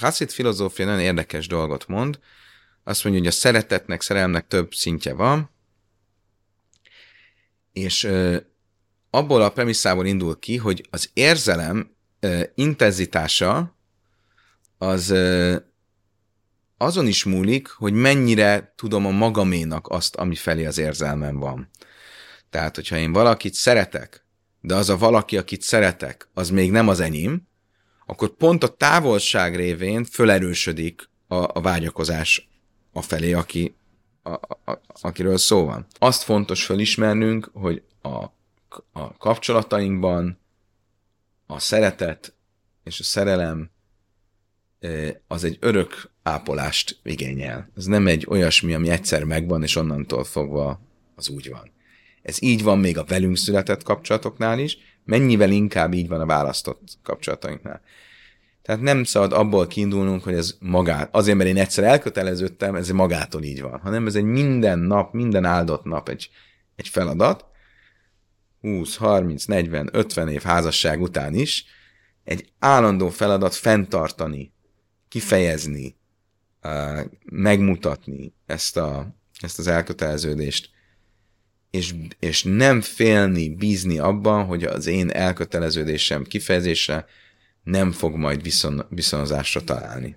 Hasid filozófia nagyon érdekes dolgot mond. Azt mondja, hogy a szeretetnek, szerelmnek több szintje van, és abból a premisszából indul ki, hogy az érzelem intenzitása az azon is múlik, hogy mennyire tudom a magaménak azt, ami felé az érzelmem van. Tehát, hogyha én valakit szeretek, de az a valaki, akit szeretek, az még nem az enyém, akkor pont a távolság révén fölerősödik a, a vágyakozás a felé, aki, a, a, akiről szó van. Azt fontos felismernünk, hogy a, a kapcsolatainkban a szeretet és a szerelem az egy örök ápolást igényel. Ez nem egy olyasmi, ami egyszer megvan, és onnantól fogva az úgy van. Ez így van még a velünk született kapcsolatoknál is, mennyivel inkább így van a választott kapcsolatainknál. Tehát nem szabad abból kiindulnunk, hogy ez magát, azért, mert én egyszer elköteleződtem, ez magától így van, hanem ez egy minden nap, minden áldott nap egy, egy feladat, 20, 30, 40, 50 év házasság után is, egy állandó feladat fenntartani, kifejezni, megmutatni ezt, a, ezt az elköteleződést, és, és nem félni, bízni abban, hogy az én elköteleződésem kifejezése nem fog majd viszon, viszonozásra találni.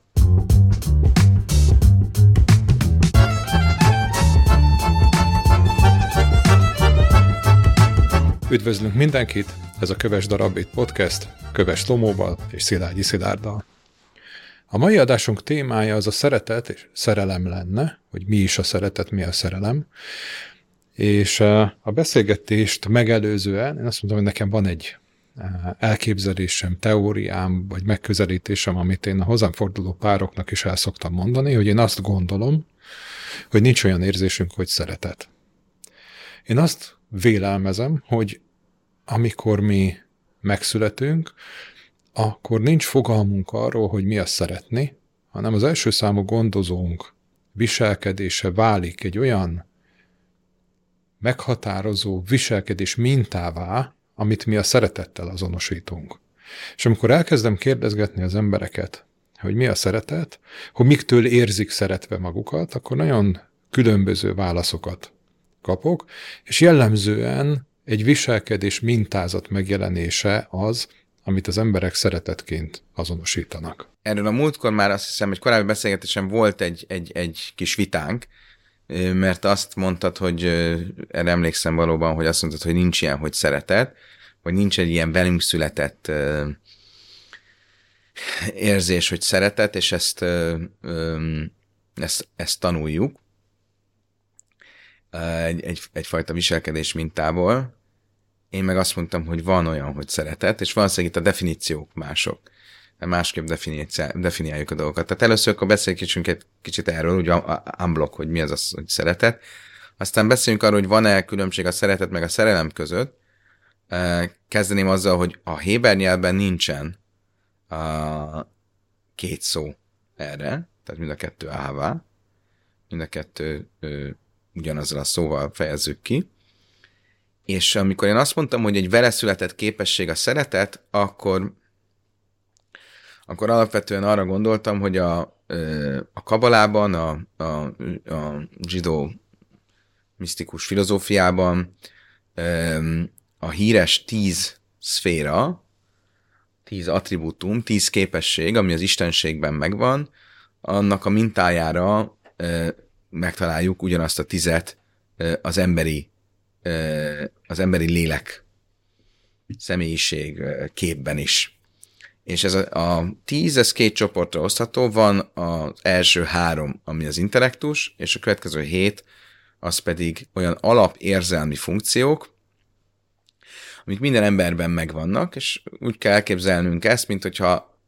Üdvözlünk mindenkit! Ez a Köves Darabit Podcast, Köves Lomóval és Szilágyi Szilárddal. A mai adásunk témája az a szeretet és szerelem lenne, hogy mi is a szeretet, mi a szerelem. És a beszélgetést megelőzően én azt mondtam, hogy nekem van egy elképzelésem, teóriám, vagy megközelítésem, amit én a hozzám forduló pároknak is el szoktam mondani, hogy én azt gondolom, hogy nincs olyan érzésünk, hogy szeretet. Én azt vélelmezem, hogy amikor mi megszületünk, akkor nincs fogalmunk arról, hogy mi azt szeretni, hanem az első számú gondozónk viselkedése válik egy olyan meghatározó viselkedés mintává, amit mi a szeretettel azonosítunk. És amikor elkezdem kérdezgetni az embereket, hogy mi a szeretet, hogy miktől érzik szeretve magukat, akkor nagyon különböző válaszokat kapok, és jellemzően egy viselkedés mintázat megjelenése az, amit az emberek szeretetként azonosítanak. Erről a múltkor már azt hiszem, hogy korábbi beszélgetésen volt egy, egy, egy kis vitánk, mert azt mondtad, hogy erre emlékszem valóban, hogy azt mondtad, hogy nincs ilyen, hogy szeretet, vagy nincs egy ilyen velünk született érzés, hogy szeretet, és ezt, ezt, ezt tanuljuk egy, egy, egyfajta viselkedés mintából. Én meg azt mondtam, hogy van olyan, hogy szeretet, és valószínűleg itt a definíciók mások. Másképp definiáljuk a dolgokat. Tehát először akkor beszéljünk egy kicsit erről, ugye unblock, hogy mi az, az hogy szeretet. Aztán beszéljünk arról, hogy van-e különbség a szeretet meg a szerelem között. Kezdeném azzal, hogy a Héber nyelvben nincsen a két szó erre, tehát mind a kettő ává, mind a kettő ö, ugyanazzal a szóval fejezzük ki. És amikor én azt mondtam, hogy egy vele született képesség a szeretet, akkor, akkor alapvetően arra gondoltam, hogy a, a kabalában, a, a, a zsidó misztikus filozófiában a híres tíz szféra, tíz attribútum, tíz képesség, ami az istenségben megvan, annak a mintájára megtaláljuk ugyanazt a tizet az emberi, az emberi lélek személyiség képben is. És ez a, a tíz, ez két csoportra osztható, van az első három, ami az intellektus, és a következő hét, az pedig olyan alapérzelmi funkciók, amik minden emberben megvannak, és úgy kell elképzelnünk ezt, mint hogyha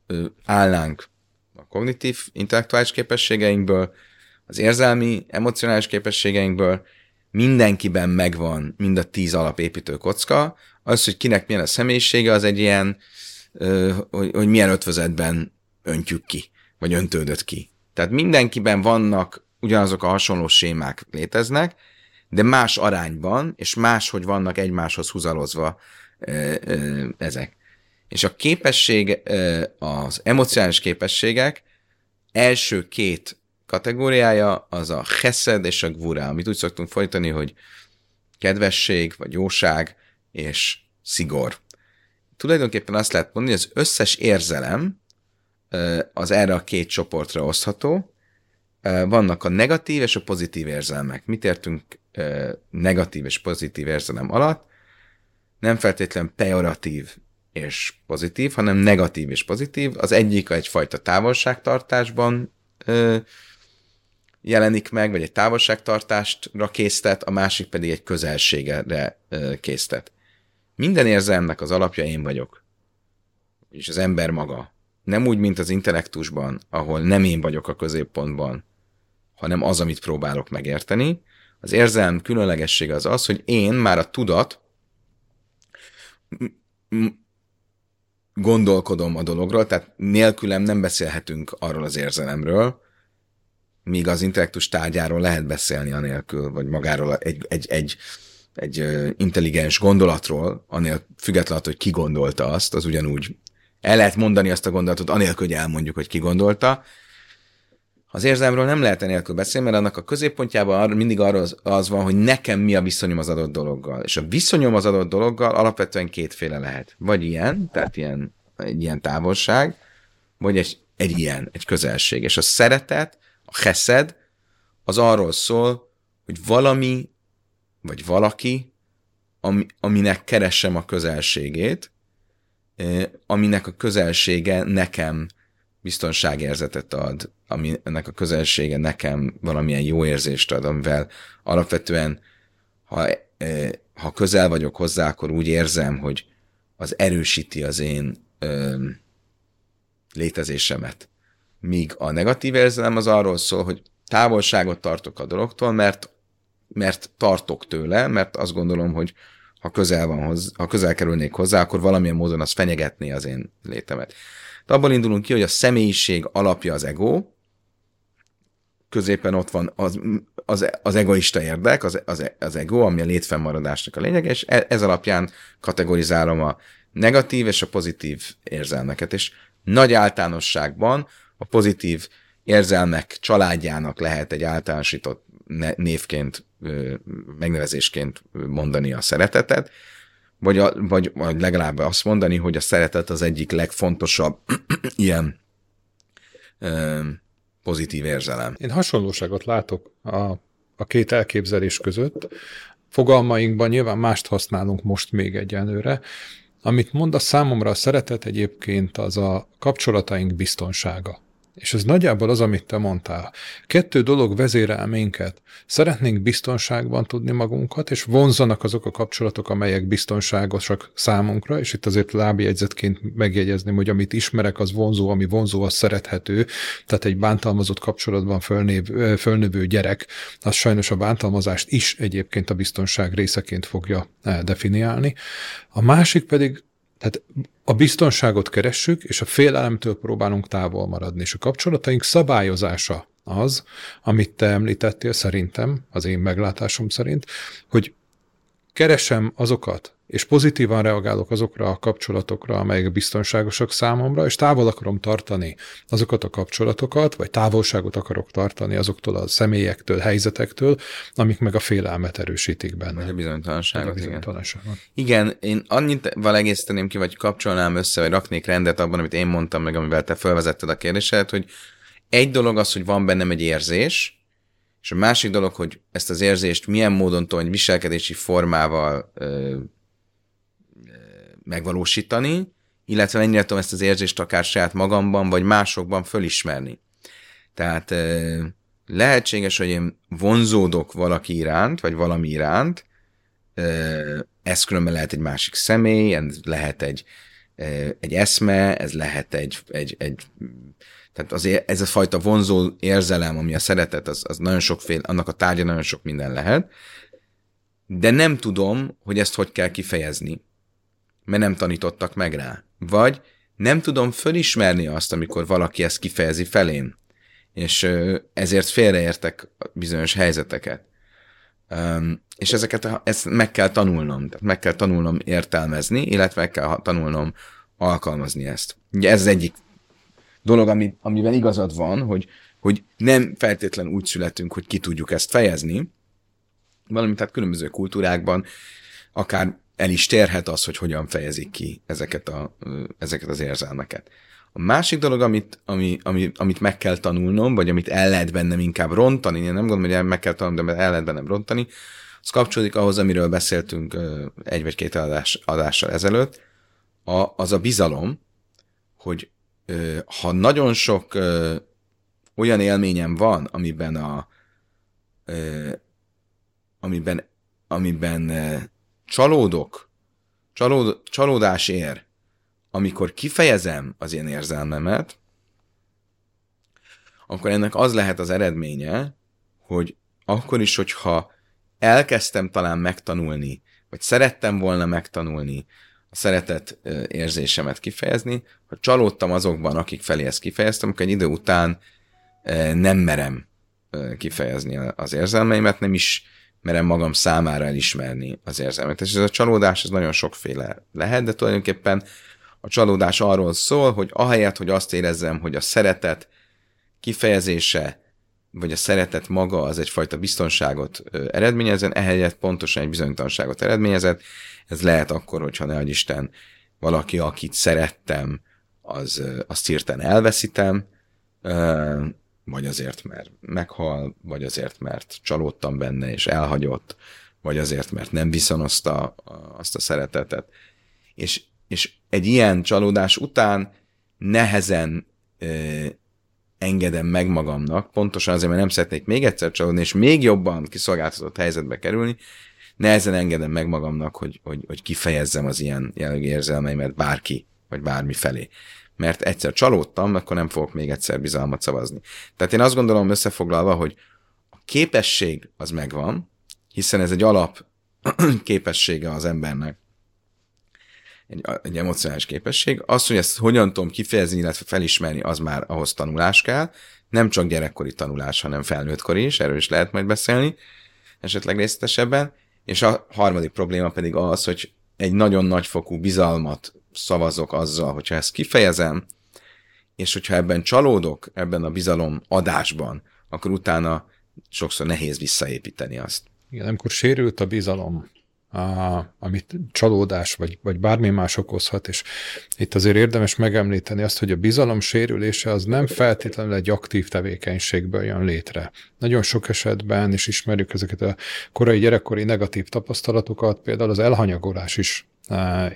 állnánk a kognitív, intellektuális képességeinkből, az érzelmi, emocionális képességeinkből. Mindenkiben megvan mind a tíz alapépítő kocka, az, hogy kinek milyen a személyisége, az egy ilyen, hogy, hogy milyen ötvözetben öntjük ki, vagy öntődött ki. Tehát mindenkiben vannak ugyanazok a hasonló sémák léteznek, de más arányban, és máshogy vannak egymáshoz húzalozva ezek. És a képesség, az emocionális képességek, első két kategóriája az a chesed és a gvura, amit úgy szoktunk folytani, hogy kedvesség, vagy jóság és szigor. Tulajdonképpen azt lehet mondani, hogy az összes érzelem az erre a két csoportra osztható. Vannak a negatív és a pozitív érzelmek. Mit értünk negatív és pozitív érzelem alatt? Nem feltétlenül pejoratív és pozitív, hanem negatív és pozitív. Az egyik egyfajta távolságtartásban jelenik meg, vagy egy távolságtartástra késztet, a másik pedig egy közelségre késztet. Minden érzelmnek az alapja én vagyok. És az ember maga. Nem úgy, mint az intellektusban, ahol nem én vagyok a középpontban, hanem az, amit próbálok megérteni. Az érzelm különlegessége az az, hogy én már a tudat gondolkodom a dologról, tehát nélkülem nem beszélhetünk arról az érzelemről, míg az intellektus tárgyáról lehet beszélni anélkül, vagy magáról egy, egy, egy, egy intelligens gondolatról, annél függetlenül, hogy ki gondolta azt, az ugyanúgy el lehet mondani azt a gondolatot, anélkül, hogy elmondjuk, hogy ki gondolta. Az érzelmről nem lehet enélkül beszélni, mert annak a középpontjában mindig arra az, van, hogy nekem mi a viszonyom az adott dologgal. És a viszonyom az adott dologgal alapvetően kétféle lehet. Vagy ilyen, tehát ilyen, egy ilyen távolság, vagy egy, egy ilyen, egy közelség. És a szeretet, a heszed, az arról szól, hogy valami, vagy valaki, ami, aminek keresem a közelségét, aminek a közelsége nekem biztonságérzetet ad, ami ennek a közelsége nekem valamilyen jó érzést ad, amivel alapvetően, ha, ha közel vagyok hozzá, akkor úgy érzem, hogy az erősíti az én ö, létezésemet. Míg a negatív érzelem az arról szól, hogy távolságot tartok a dologtól, mert, mert tartok tőle, mert azt gondolom, hogy ha közel, van hozzá, ha közel kerülnék hozzá, akkor valamilyen módon az fenyegetné az én létemet. De abból indulunk ki, hogy a személyiség alapja az ego, középen ott van az, az, az egoista érdek, az, az, az ego, ami a létfennmaradásnak a lényeg, és e, ez alapján kategorizálom a negatív és a pozitív érzelmeket. És nagy általánosságban a pozitív érzelmek családjának lehet egy általánosított névként, megnevezésként mondani a szeretetet, vagy, a, vagy, vagy legalább azt mondani, hogy a szeretet az egyik legfontosabb ilyen ö, pozitív érzelem. Én hasonlóságot látok a, a két elképzelés között. Fogalmainkban nyilván mást használunk most még egyenlőre. Amit mond a számomra a szeretet egyébként az a kapcsolataink biztonsága. És ez nagyjából az, amit te mondtál. Kettő dolog vezérel minket. Szeretnénk biztonságban tudni magunkat, és vonzanak azok a kapcsolatok, amelyek biztonságosak számunkra, és itt azért lábjegyzetként megjegyezném, hogy amit ismerek, az vonzó, ami vonzó, az szerethető. Tehát egy bántalmazott kapcsolatban fölnév, fölnövő gyerek, az sajnos a bántalmazást is egyébként a biztonság részeként fogja definiálni. A másik pedig tehát a biztonságot keressük, és a félelemtől próbálunk távol maradni. És a kapcsolataink szabályozása az, amit te említettél szerintem, az én meglátásom szerint, hogy keresem azokat és pozitívan reagálok azokra a kapcsolatokra, amelyek biztonságosak számomra, és távol akarom tartani azokat a kapcsolatokat, vagy távolságot akarok tartani azoktól a személyektől, helyzetektől, amik meg a félelmet erősítik benne. Vagy a bizonytalanságot. A bizonytalanságot. Igen. igen, én annyit val egészíteném ki, vagy kapcsolnám össze, vagy raknék rendet abban, amit én mondtam meg, amivel te felvezetted a kérdésedet, hogy egy dolog az, hogy van bennem egy érzés, és a másik dolog, hogy ezt az érzést milyen módon tudom, egy viselkedési formával megvalósítani, illetve mennyire tudom ezt az érzést akár saját magamban, vagy másokban fölismerni. Tehát lehetséges, hogy én vonzódok valaki iránt, vagy valami iránt, ez különben lehet egy másik személy, ez lehet egy, egy eszme, ez lehet egy, egy, egy tehát azért ez a fajta vonzó érzelem, ami a szeretet, az, az nagyon sokféle, annak a tárgya nagyon sok minden lehet, de nem tudom, hogy ezt hogy kell kifejezni mert nem tanítottak meg rá. Vagy nem tudom fölismerni azt, amikor valaki ezt kifejezi felém, és ezért félreértek bizonyos helyzeteket. És ezeket ezt meg kell tanulnom, tehát meg kell tanulnom értelmezni, illetve meg kell tanulnom alkalmazni ezt. Ugye ez az egyik dolog, ami, amiben igazad van, hogy, hogy nem feltétlen úgy születünk, hogy ki tudjuk ezt fejezni, valamint tehát különböző kultúrákban akár el is térhet az, hogy hogyan fejezik ki ezeket, a, ezeket az érzelmeket. A másik dolog, amit, ami, ami, amit meg kell tanulnom, vagy amit el lehet bennem inkább rontani, én nem gondolom, hogy meg kell tanulnom, de el lehet bennem rontani, az kapcsolódik ahhoz, amiről beszéltünk egy vagy két adás, adással ezelőtt, a, az a bizalom, hogy ha nagyon sok olyan élményem van, amiben a amiben, amiben csalódok, csalód, csalódás ér, amikor kifejezem az én érzelmemet, akkor ennek az lehet az eredménye, hogy akkor is, hogyha elkezdtem talán megtanulni, vagy szerettem volna megtanulni a szeretet érzésemet kifejezni, ha csalódtam azokban, akik felé ezt kifejeztem, akkor egy idő után nem merem kifejezni az érzelmeimet, nem is merem magam számára elismerni az érzelmet. És ez a csalódás ez nagyon sokféle lehet, de tulajdonképpen a csalódás arról szól, hogy ahelyett, hogy azt érezzem, hogy a szeretet kifejezése, vagy a szeretet maga az egyfajta biztonságot eredményezen, ehelyett pontosan egy bizonytalanságot eredményezett. Ez lehet akkor, hogyha ne Isten valaki, akit szerettem, az, azt hirtelen elveszítem, vagy azért, mert meghal, vagy azért, mert csalódtam benne és elhagyott, vagy azért, mert nem viszonozta azt a szeretetet. És, és egy ilyen csalódás után nehezen ö, engedem meg magamnak, pontosan azért, mert nem szeretnék még egyszer csalódni, és még jobban kiszolgáltatott helyzetbe kerülni, nehezen engedem meg magamnak, hogy, hogy, hogy kifejezzem az ilyen jellegű érzelmeimet bárki, vagy bármi felé mert egyszer csalódtam, akkor nem fogok még egyszer bizalmat szavazni. Tehát én azt gondolom összefoglalva, hogy a képesség az megvan, hiszen ez egy alap képessége az embernek, egy, egy emocionális képesség. Az, hogy ezt hogyan tudom kifejezni, illetve felismerni, az már ahhoz tanulás kell. Nem csak gyerekkori tanulás, hanem felnőttkori is, erről is lehet majd beszélni, esetleg részletesebben. És a harmadik probléma pedig az, hogy egy nagyon nagyfokú bizalmat szavazok azzal, hogyha ezt kifejezem, és hogyha ebben csalódok, ebben a bizalom adásban, akkor utána sokszor nehéz visszaépíteni azt. Igen, amikor sérült a bizalom, a, amit csalódás vagy, vagy bármi más okozhat, és itt azért érdemes megemlíteni azt, hogy a bizalom sérülése az nem feltétlenül egy aktív tevékenységből jön létre. Nagyon sok esetben, és ismerjük ezeket a korai gyerekkori negatív tapasztalatokat, például az elhanyagolás is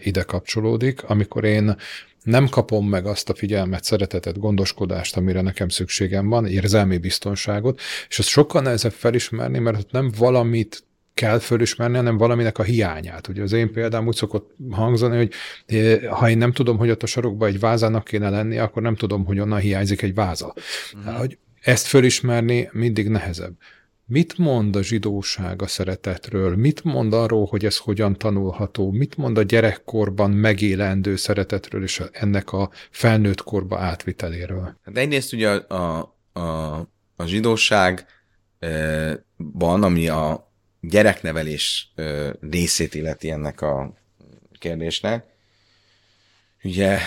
ide kapcsolódik, amikor én nem kapom meg azt a figyelmet, szeretetet, gondoskodást, amire nekem szükségem van, érzelmi biztonságot, és azt sokkal nehezebb felismerni, mert nem valamit kell fölismerni, hanem valaminek a hiányát. Ugye az én példám úgy szokott hangzani, hogy ha én nem tudom, hogy ott a sarokban egy vázának kéne lenni, akkor nem tudom, hogy onnan hiányzik egy váza. Uh-huh. Hogy ezt fölismerni mindig nehezebb. Mit mond a zsidóság a szeretetről? Mit mond arról, hogy ez hogyan tanulható? Mit mond a gyerekkorban megélendő szeretetről és ennek a felnőtt korba átviteléről? Hát egyrészt ugye a, a, a, a zsidóságban, ami a gyereknevelés részét illeti ennek a kérdésnek, ugye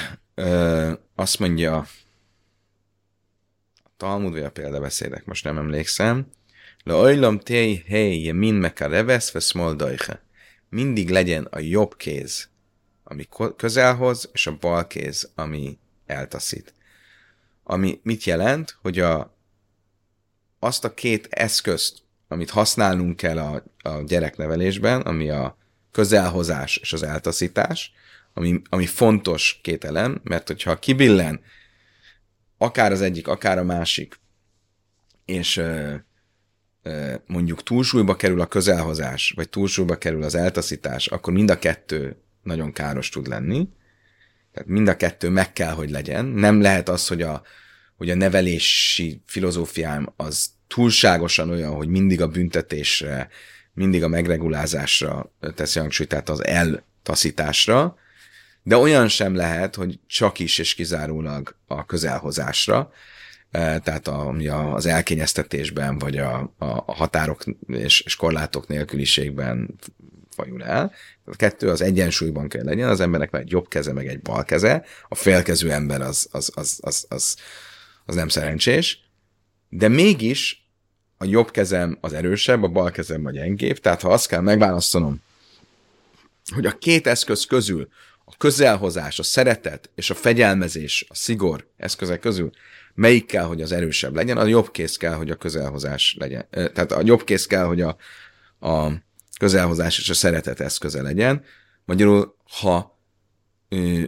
azt mondja a Talmud, vagy a példabeszédek, most nem emlékszem, Leojlam tej hely min mekarevesz veszmol dajhe. Mindig legyen a jobb kéz, ami közelhoz, és a bal kéz, ami eltaszít. Ami mit jelent, hogy a, azt a két eszközt, amit használnunk kell a, a gyereknevelésben, ami a közelhozás és az eltaszítás, ami, ami fontos két elem, mert hogyha kibillen akár az egyik, akár a másik, és mondjuk túlsúlyba kerül a közelhozás, vagy túlsúlyba kerül az eltaszítás, akkor mind a kettő nagyon káros tud lenni. Tehát mind a kettő meg kell, hogy legyen. Nem lehet az, hogy a, hogy a nevelési filozófiám az túlságosan olyan, hogy mindig a büntetésre, mindig a megregulázásra teszi hangsúlyt, tehát az eltaszításra, de olyan sem lehet, hogy csak is és kizárólag a közelhozásra, E, tehát a, az elkényeztetésben, vagy a, a határok és, és korlátok nélküliségben fajul el. A kettő az egyensúlyban kell legyen, az embernek van egy jobb keze, meg egy bal keze, a félkezű ember az, az, az, az, az, az nem szerencsés, de mégis a jobb kezem az erősebb, a bal kezem a gyengébb, tehát ha azt kell megválasztanom, hogy a két eszköz közül a közelhozás, a szeretet és a fegyelmezés, a szigor eszközek közül melyik kell, hogy az erősebb legyen, a jobb kész kell, hogy a közelhozás legyen. Tehát a jobb kész kell, hogy a, a közelhozás és a szeretet eszköze legyen. Magyarul, ha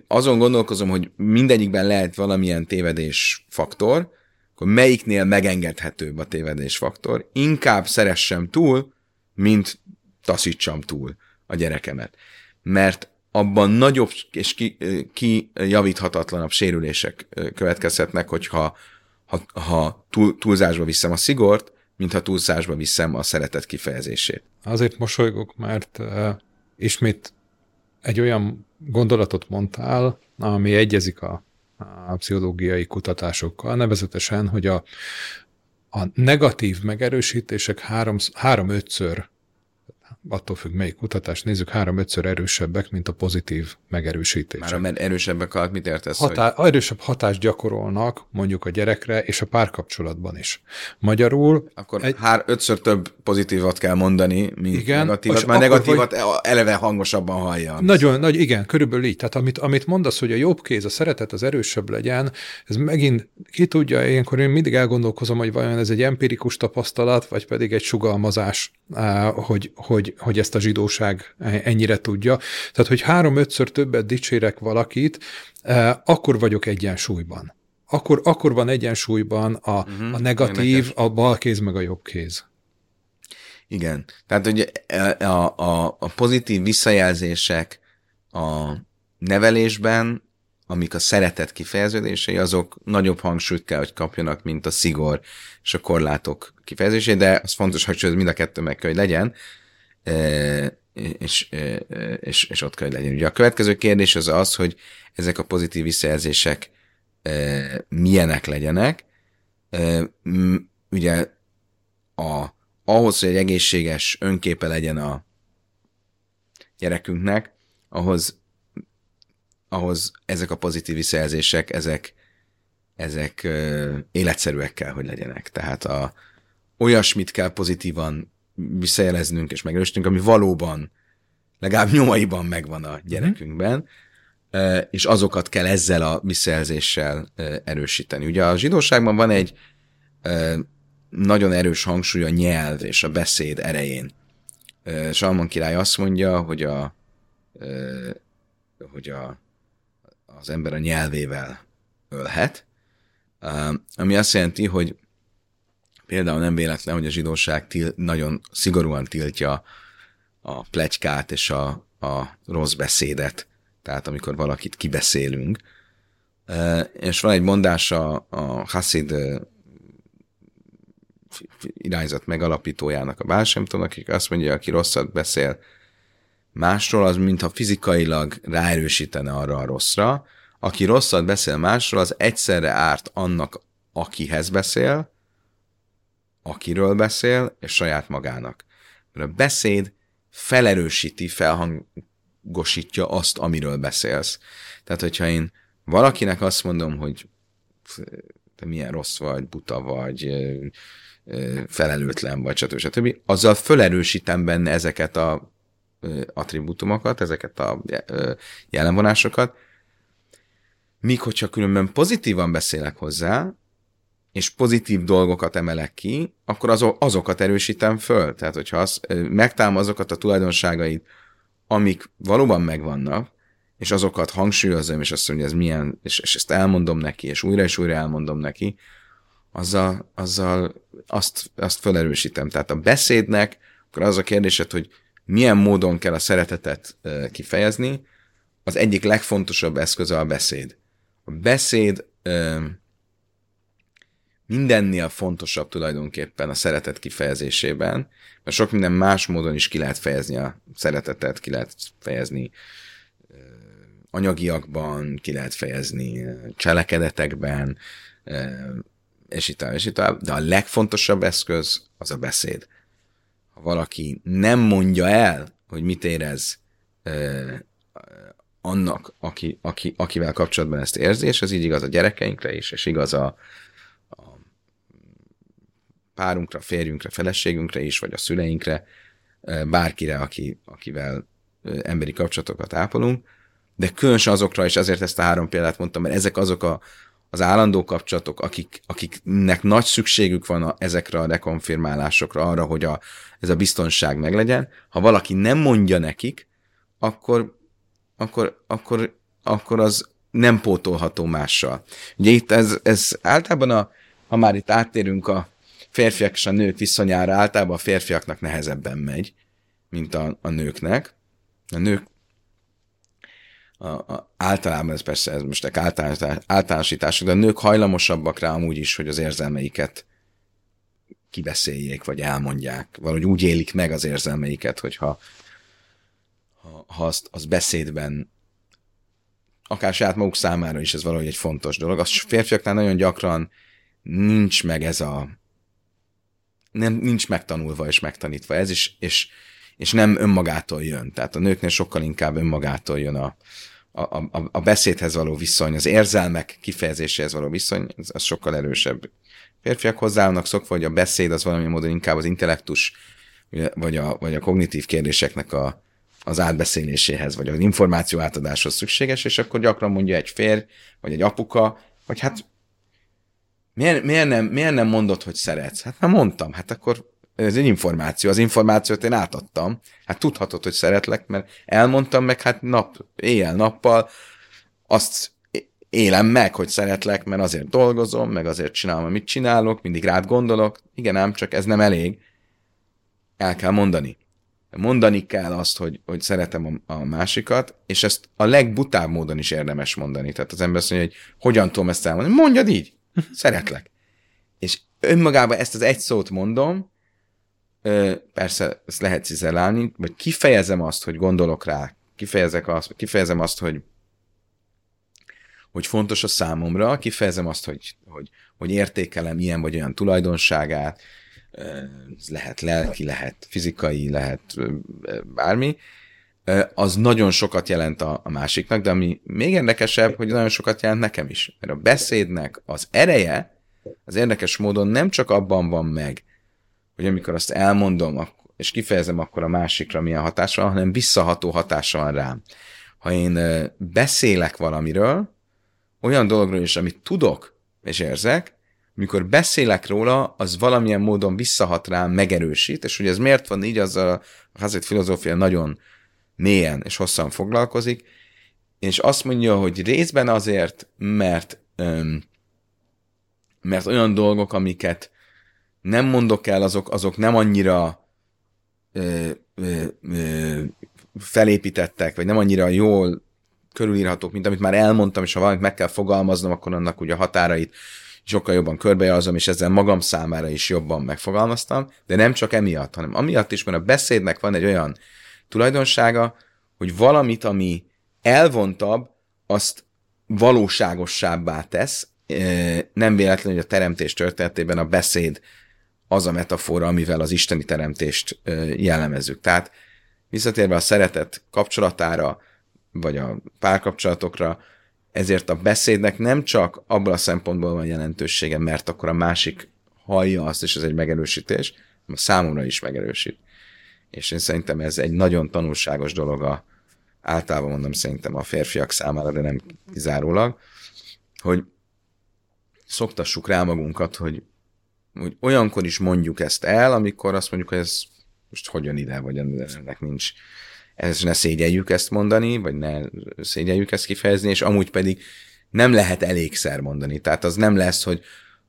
azon gondolkozom, hogy mindegyikben lehet valamilyen tévedés faktor, akkor melyiknél megengedhetőbb a tévedés faktor, inkább szeressem túl, mint taszítsam túl a gyerekemet. Mert abban nagyobb és kijavithatatlanabb ki sérülések következhetnek, hogyha ha, ha túl, túlzásba viszem a szigort, mint ha túlzásba viszem a szeretet kifejezését. Azért mosolygok, mert uh, ismét egy olyan gondolatot mondtál, ami egyezik a, a pszichológiai kutatásokkal, nevezetesen, hogy a, a negatív megerősítések három, három-ötször attól függ, melyik kutatás nézzük, három-ötször erősebbek, mint a pozitív megerősítések. Már erősebbek alatt mit értesz? Hatá- hogy... Erősebb hatást gyakorolnak mondjuk a gyerekre és a párkapcsolatban is. Magyarul... Akkor egy... hár, ötször több pozitívat kell mondani, mint igen, negatívat, már negatívat hogy... eleve hangosabban hallja. Nagyon, nagy, igen, körülbelül így. Tehát amit, amit mondasz, hogy a jobb kéz, a szeretet az erősebb legyen, ez megint ki tudja, ilyenkor én mindig elgondolkozom, hogy vajon ez egy empirikus tapasztalat, vagy pedig egy sugalmazás, hogy, hogy hogy, ezt a zsidóság ennyire tudja. Tehát, hogy három-ötször többet dicsérek valakit, eh, akkor vagyok egyensúlyban. Akkor, akkor van egyensúlyban a, uh-huh, a negatív, a bal kéz meg a jobb kéz. Igen. Tehát, hogy a, a, a pozitív visszajelzések a nevelésben, amik a szeretet kifejeződései, azok nagyobb hangsúlyt kell, hogy kapjanak, mint a szigor és a korlátok kifejezésé, de az fontos, hogy mind a kettő meg kell, hogy legyen és, és, és ott kell, hogy legyen. Ugye a következő kérdés az az, hogy ezek a pozitív visszajelzések milyenek legyenek. Ugye a, ahhoz, hogy egy egészséges önképe legyen a gyerekünknek, ahhoz, ahhoz ezek a pozitív visszajelzések, ezek, ezek életszerűek kell, hogy legyenek. Tehát a, olyasmit kell pozitívan visszajeleznünk és megerősítünk, ami valóban legalább nyomaiban megvan a gyerekünkben, mm. és azokat kell ezzel a visszajelzéssel erősíteni. Ugye a zsidóságban van egy nagyon erős hangsúly a nyelv és a beszéd erején. Salmon király azt mondja, hogy a, hogy a, az ember a nyelvével ölhet, ami azt jelenti, hogy Például nem véletlen, hogy a zsidóság til, nagyon szigorúan tiltja a plegykát és a, a rossz beszédet, tehát amikor valakit kibeszélünk. És van egy mondása a Hasid irányzat megalapítójának, a Bálsemtónak, akik azt mondja, aki rosszat beszél másról, az mintha fizikailag ráerősítene arra a rosszra. Aki rosszat beszél másról, az egyszerre árt annak, akihez beszél, akiről beszél, és saját magának. Mert a beszéd felerősíti, felhangosítja azt, amiről beszélsz. Tehát, hogyha én valakinek azt mondom, hogy te milyen rossz vagy, buta vagy, felelőtlen vagy, stb. stb. Azzal felerősítem benne ezeket a attribútumokat, ezeket a jelenvonásokat, míg hogyha különben pozitívan beszélek hozzá, és pozitív dolgokat emelek ki, akkor azokat erősítem föl. Tehát, hogyha az, megtámad azokat a tulajdonságait, amik valóban megvannak, és azokat hangsúlyozom, és azt mondja, ez milyen, és, és ezt elmondom neki, és újra és újra elmondom neki, azzal, azzal azt, azt felerősítem. Tehát a beszédnek, akkor az a kérdésed, hogy milyen módon kell a szeretetet kifejezni, az egyik legfontosabb eszköze a beszéd. A beszéd mindennél fontosabb tulajdonképpen a szeretet kifejezésében, mert sok minden más módon is ki lehet fejezni a szeretetet, ki lehet fejezni anyagiakban, ki lehet fejezni cselekedetekben, és itt és itt De a legfontosabb eszköz az a beszéd. Ha valaki nem mondja el, hogy mit érez annak, aki, aki, akivel kapcsolatban ezt érzi, és ez így igaz a gyerekeinkre is, és igaz a párunkra, férjünkre, feleségünkre is, vagy a szüleinkre, bárkire, aki, akivel emberi kapcsolatokat ápolunk, de különösen azokra, és azért ezt a három példát mondtam, mert ezek azok a, az állandó kapcsolatok, akik, akiknek nagy szükségük van a, ezekre a rekonfirmálásokra, arra, hogy a, ez a biztonság meglegyen. Ha valaki nem mondja nekik, akkor, akkor, akkor, akkor az nem pótolható mással. Ugye itt ez, ez általában, a, ha már itt áttérünk a férfiak és a nők viszonyára, általában a férfiaknak nehezebben megy, mint a, a nőknek. A nők a, a, általában ez persze, ez most egy általános, általánosítás, de a nők hajlamosabbak rá amúgy is, hogy az érzelmeiket kibeszéljék, vagy elmondják. Valahogy úgy élik meg az érzelmeiket, hogyha ha, ha azt, az beszédben akár saját maguk számára is ez valahogy egy fontos dolog. A férfiaknál nagyon gyakran nincs meg ez a nem, nincs megtanulva és megtanítva ez, is, és, és nem önmagától jön. Tehát a nőknél sokkal inkább önmagától jön a, a, a, a beszédhez való viszony, az érzelmek kifejezéséhez való viszony, az, az sokkal erősebb. Férfiak hozzáállnak szokva, hogy a beszéd az valami módon inkább az intellektus, vagy a, vagy a kognitív kérdéseknek a, az átbeszéléséhez, vagy az információ átadáshoz szükséges, és akkor gyakran mondja egy férj, vagy egy apuka, hogy hát miért, miért, nem, miért nem mondod, hogy szeretsz? Hát már mondtam, hát akkor ez egy információ, az információt én átadtam. Hát tudhatod, hogy szeretlek, mert elmondtam meg, hát nap, éjjel-nappal azt élem meg, hogy szeretlek, mert azért dolgozom, meg azért csinálom, amit csinálok, mindig rád gondolok. Igen, ám csak ez nem elég. El kell mondani. Mondani kell azt, hogy, hogy szeretem a, a másikat, és ezt a legbutább módon is érdemes mondani. Tehát az ember azt mondja, hogy hogyan tudom ezt elmondani. Mondjad így. Szeretlek. És önmagában ezt az egy szót mondom, persze ezt lehet cizelálni, vagy kifejezem azt, hogy gondolok rá, kifejezek azt, kifejezem azt, hogy hogy fontos a számomra, kifejezem azt, hogy, hogy, hogy értékelem ilyen vagy olyan tulajdonságát, ez lehet lelki, lehet fizikai, lehet bármi, az nagyon sokat jelent a, a másiknak, de ami még érdekesebb, hogy nagyon sokat jelent nekem is. Mert a beszédnek az ereje az érdekes módon nem csak abban van meg, hogy amikor azt elmondom, és kifejezem akkor a másikra milyen hatása van, hanem visszaható hatása van rám. Ha én beszélek valamiről, olyan dologról is, amit tudok és érzek, mikor beszélek róla, az valamilyen módon visszahat rám, megerősít, és hogy ez miért van így, az a hazét filozófia nagyon mélyen és hosszan foglalkozik, és azt mondja, hogy részben azért, mert, öm, mert olyan dolgok, amiket nem mondok el, azok, azok nem annyira ö, ö, ö, felépítettek, vagy nem annyira jól körülírhatók, mint amit már elmondtam, és ha valamit meg kell fogalmaznom, akkor annak ugye a határait sokkal jobban körbejelzem, és ezzel magam számára is jobban megfogalmaztam, de nem csak emiatt, hanem amiatt is, mert a beszédnek van egy olyan tulajdonsága, hogy valamit, ami elvontabb, azt valóságossábbá tesz. Nem véletlen, hogy a teremtés történetében a beszéd az a metafora, amivel az isteni teremtést jellemezzük. Tehát visszatérve a szeretet kapcsolatára, vagy a párkapcsolatokra, ezért a beszédnek nem csak abban a szempontból van jelentősége, mert akkor a másik hallja azt, és ez egy megerősítés, a számomra is megerősít. És én szerintem ez egy nagyon tanulságos dolog a, általában mondom szerintem a férfiak számára, de nem kizárólag, hogy szoktassuk rá magunkat, hogy hogy olyankor is mondjuk ezt el, amikor azt mondjuk, hogy ez most hogyan ide, vagy ennek nincs, ez ne szégyeljük ezt mondani, vagy ne szégyeljük ezt kifejezni, és amúgy pedig nem lehet elégszer mondani. Tehát az nem lesz, hogy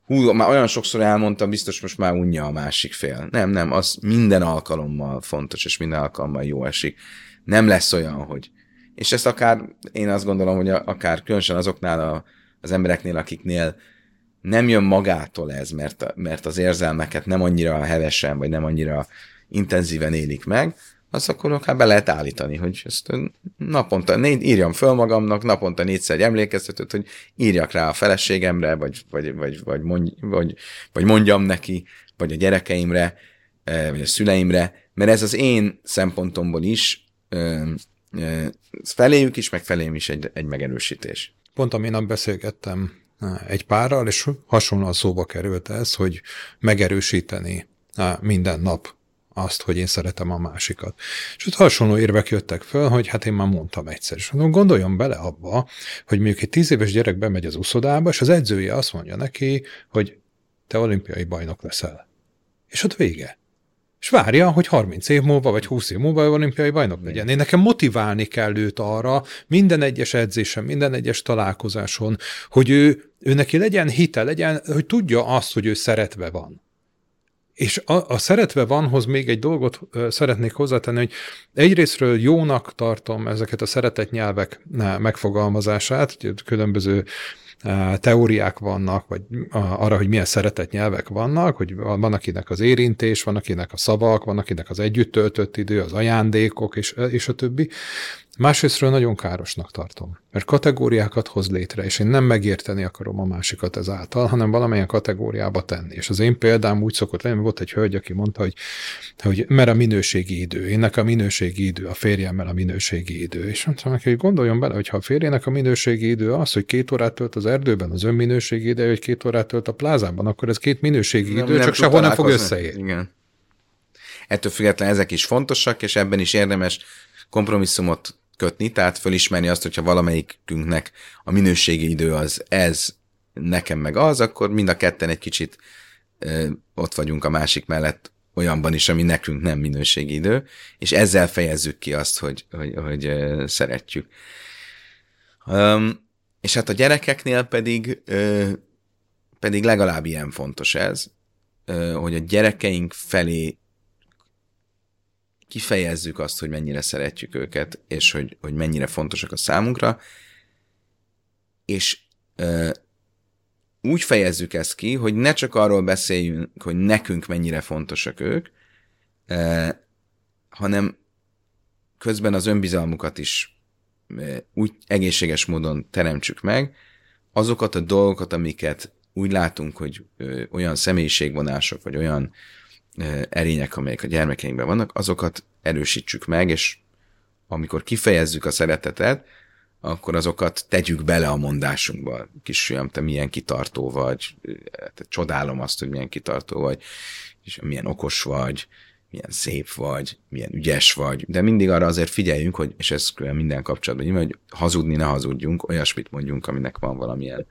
hú, már olyan sokszor elmondtam, biztos most már unja a másik fél. Nem, nem, az minden alkalommal fontos, és minden alkalommal jó esik. Nem lesz olyan, hogy... És ezt akár, én azt gondolom, hogy akár különösen azoknál a, az embereknél, akiknél nem jön magától ez, mert, mert az érzelmeket nem annyira hevesen, vagy nem annyira intenzíven élik meg, az akkor akár be lehet állítani, hogy ezt naponta, négy, írjam föl magamnak, naponta négyszer emlékeztetőt, hogy írjak rá a feleségemre, vagy, vagy, vagy, vagy, mondj, vagy, vagy mondjam neki, vagy a gyerekeimre, eh, vagy a szüleimre, mert ez az én szempontomból is ö, ö, feléjük is, meg felém is egy, egy megerősítés. Pont a nap beszélgettem egy párral, és hasonlóan szóba került ez, hogy megerősíteni minden nap azt, hogy én szeretem a másikat. És ott hasonló érvek jöttek föl, hogy hát én már mondtam egyszer. És mondom, gondoljon bele abba, hogy mondjuk egy tíz éves gyerek bemegy az uszodába, és az edzője azt mondja neki, hogy te olimpiai bajnok leszel. És ott vége. És várja, hogy 30 év múlva, vagy 20 év múlva olimpiai bajnok legyen. Én nekem motiválni kell őt arra, minden egyes edzésen, minden egyes találkozáson, hogy ő, ő neki legyen hite, legyen, hogy tudja azt, hogy ő szeretve van. És a, a szeretve vanhoz még egy dolgot szeretnék hozzátenni, hogy egyrésztről jónak tartom ezeket a szeretett nyelvek megfogalmazását, különböző teóriák vannak, vagy arra, hogy milyen szeretett nyelvek vannak, hogy van akinek az érintés, van akinek a szavak, van akinek az együtt töltött idő, az ajándékok, és, és a többi. Másrésztről nagyon károsnak tartom, mert kategóriákat hoz létre, és én nem megérteni akarom a másikat ezáltal, hanem valamilyen kategóriába tenni. És az én példám úgy szokott lenni, volt egy hölgy, aki mondta, hogy, hogy mert a minőségi idő, énnek a minőségi idő, a férjemmel a minőségi idő. És mondtam neki, hogy gondoljon bele, hogy ha a férjének a minőségi idő az, hogy két órát tölt az erdőben, az ön minőségi idő, hogy két órát tölt a plázában, akkor ez két minőségi nem, idő, nem csak sehol nem fog összeérni. Igen. Ettől függetlenül ezek is fontosak, és ebben is érdemes kompromisszumot kötni, tehát fölismerni azt, hogyha valamelyikünknek a minőségi idő az ez, nekem meg az, akkor mind a ketten egy kicsit ö, ott vagyunk a másik mellett olyanban is, ami nekünk nem minőségi idő, és ezzel fejezzük ki azt, hogy, hogy, hogy ö, szeretjük. Um, és hát a gyerekeknél pedig, ö, pedig legalább ilyen fontos ez, ö, hogy a gyerekeink felé kifejezzük azt, hogy mennyire szeretjük őket, és hogy, hogy mennyire fontosak a számunkra, és ö, úgy fejezzük ezt ki, hogy ne csak arról beszéljünk, hogy nekünk mennyire fontosak ők, ö, hanem közben az önbizalmukat is ö, úgy egészséges módon teremtsük meg, azokat a dolgokat, amiket úgy látunk, hogy ö, olyan személyiségvonások, vagy olyan erények, amelyek a gyermekeinkben vannak, azokat erősítsük meg, és amikor kifejezzük a szeretetet, akkor azokat tegyük bele a mondásunkba. Kisfiam, te milyen kitartó vagy, te csodálom azt, hogy milyen kitartó vagy, és milyen okos vagy, milyen szép vagy, milyen ügyes vagy, de mindig arra azért figyeljünk, hogy, és ez minden kapcsolatban, hogy hazudni ne hazudjunk, olyasmit mondjunk, aminek van valamilyen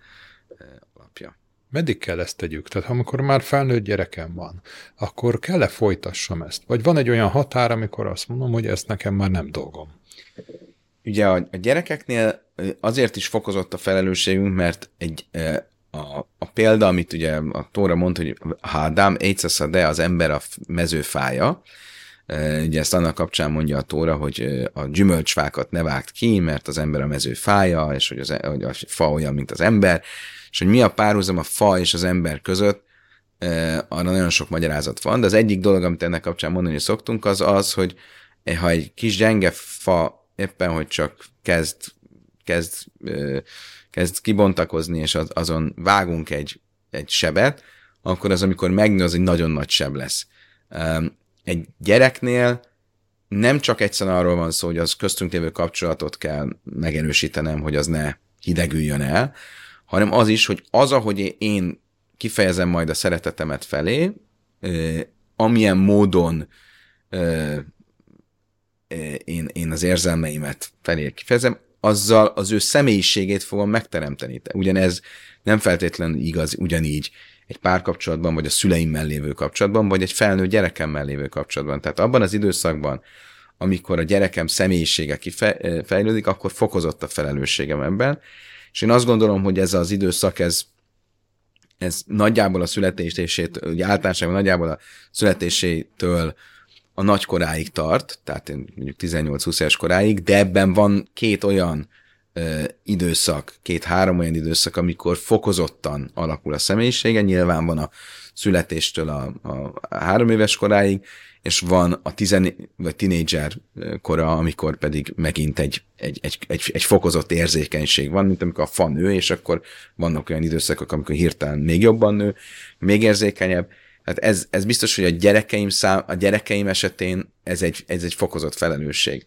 meddig kell ezt tegyük? Tehát amikor már felnőtt gyerekem van, akkor kell-e folytassam ezt? Vagy van egy olyan határ, amikor azt mondom, hogy ezt nekem már nem dolgom? Ugye a, a gyerekeknél azért is fokozott a felelősségünk, mert egy, a, a példa, amit ugye a Tóra mondta, hogy ha Adam de az ember a mezőfája, ugye ezt annak kapcsán mondja a Tóra, hogy a gyümölcsfákat ne vágt ki, mert az ember a mezőfája, és hogy, az, e, hogy a fa olyan, mint az ember, és hogy mi a párhuzam a fa és az ember között, arra nagyon sok magyarázat van, de az egyik dolog, amit ennek kapcsán mondani szoktunk, az az, hogy ha egy kis gyenge fa éppen, hogy csak kezd, kezd, kezd kibontakozni, és azon vágunk egy, egy sebet, akkor az, amikor megnő, az egy nagyon nagy seb lesz. Egy gyereknél nem csak egyszerűen arról van szó, hogy az köztünk lévő kapcsolatot kell megerősítenem, hogy az ne hidegüljön el, hanem az is, hogy az, ahogy én kifejezem majd a szeretetemet felé, amilyen módon én, én az érzelmeimet felé kifejezem, azzal az ő személyiségét fogom megteremteni. Ugyanez nem feltétlenül igaz ugyanígy egy párkapcsolatban, vagy a szüleimmel lévő kapcsolatban, vagy egy felnőtt gyerekemmel lévő kapcsolatban. Tehát abban az időszakban, amikor a gyerekem személyisége kifejlődik, akkor fokozott a felelősségem ebben, és én azt gondolom, hogy ez az időszak, ez, ez nagyjából a születését, ugye általánosságban nagyjából a születésétől a nagykoráig tart, tehát mondjuk 18-20 éves koráig, de ebben van két olyan ö, időszak, két-három olyan időszak, amikor fokozottan alakul a személyisége, nyilván van a születéstől a, a három éves koráig, és van a tizen vagy tinédzser kora, amikor pedig megint egy, egy, egy, egy, egy fokozott érzékenység van, mint amikor a fa nő, és akkor vannak olyan időszakok, amikor hirtelen még jobban nő, még érzékenyebb, Hát ez, ez biztos, hogy a gyerekeim, szám, a gyerekeim esetén ez egy, ez egy fokozott felelősség.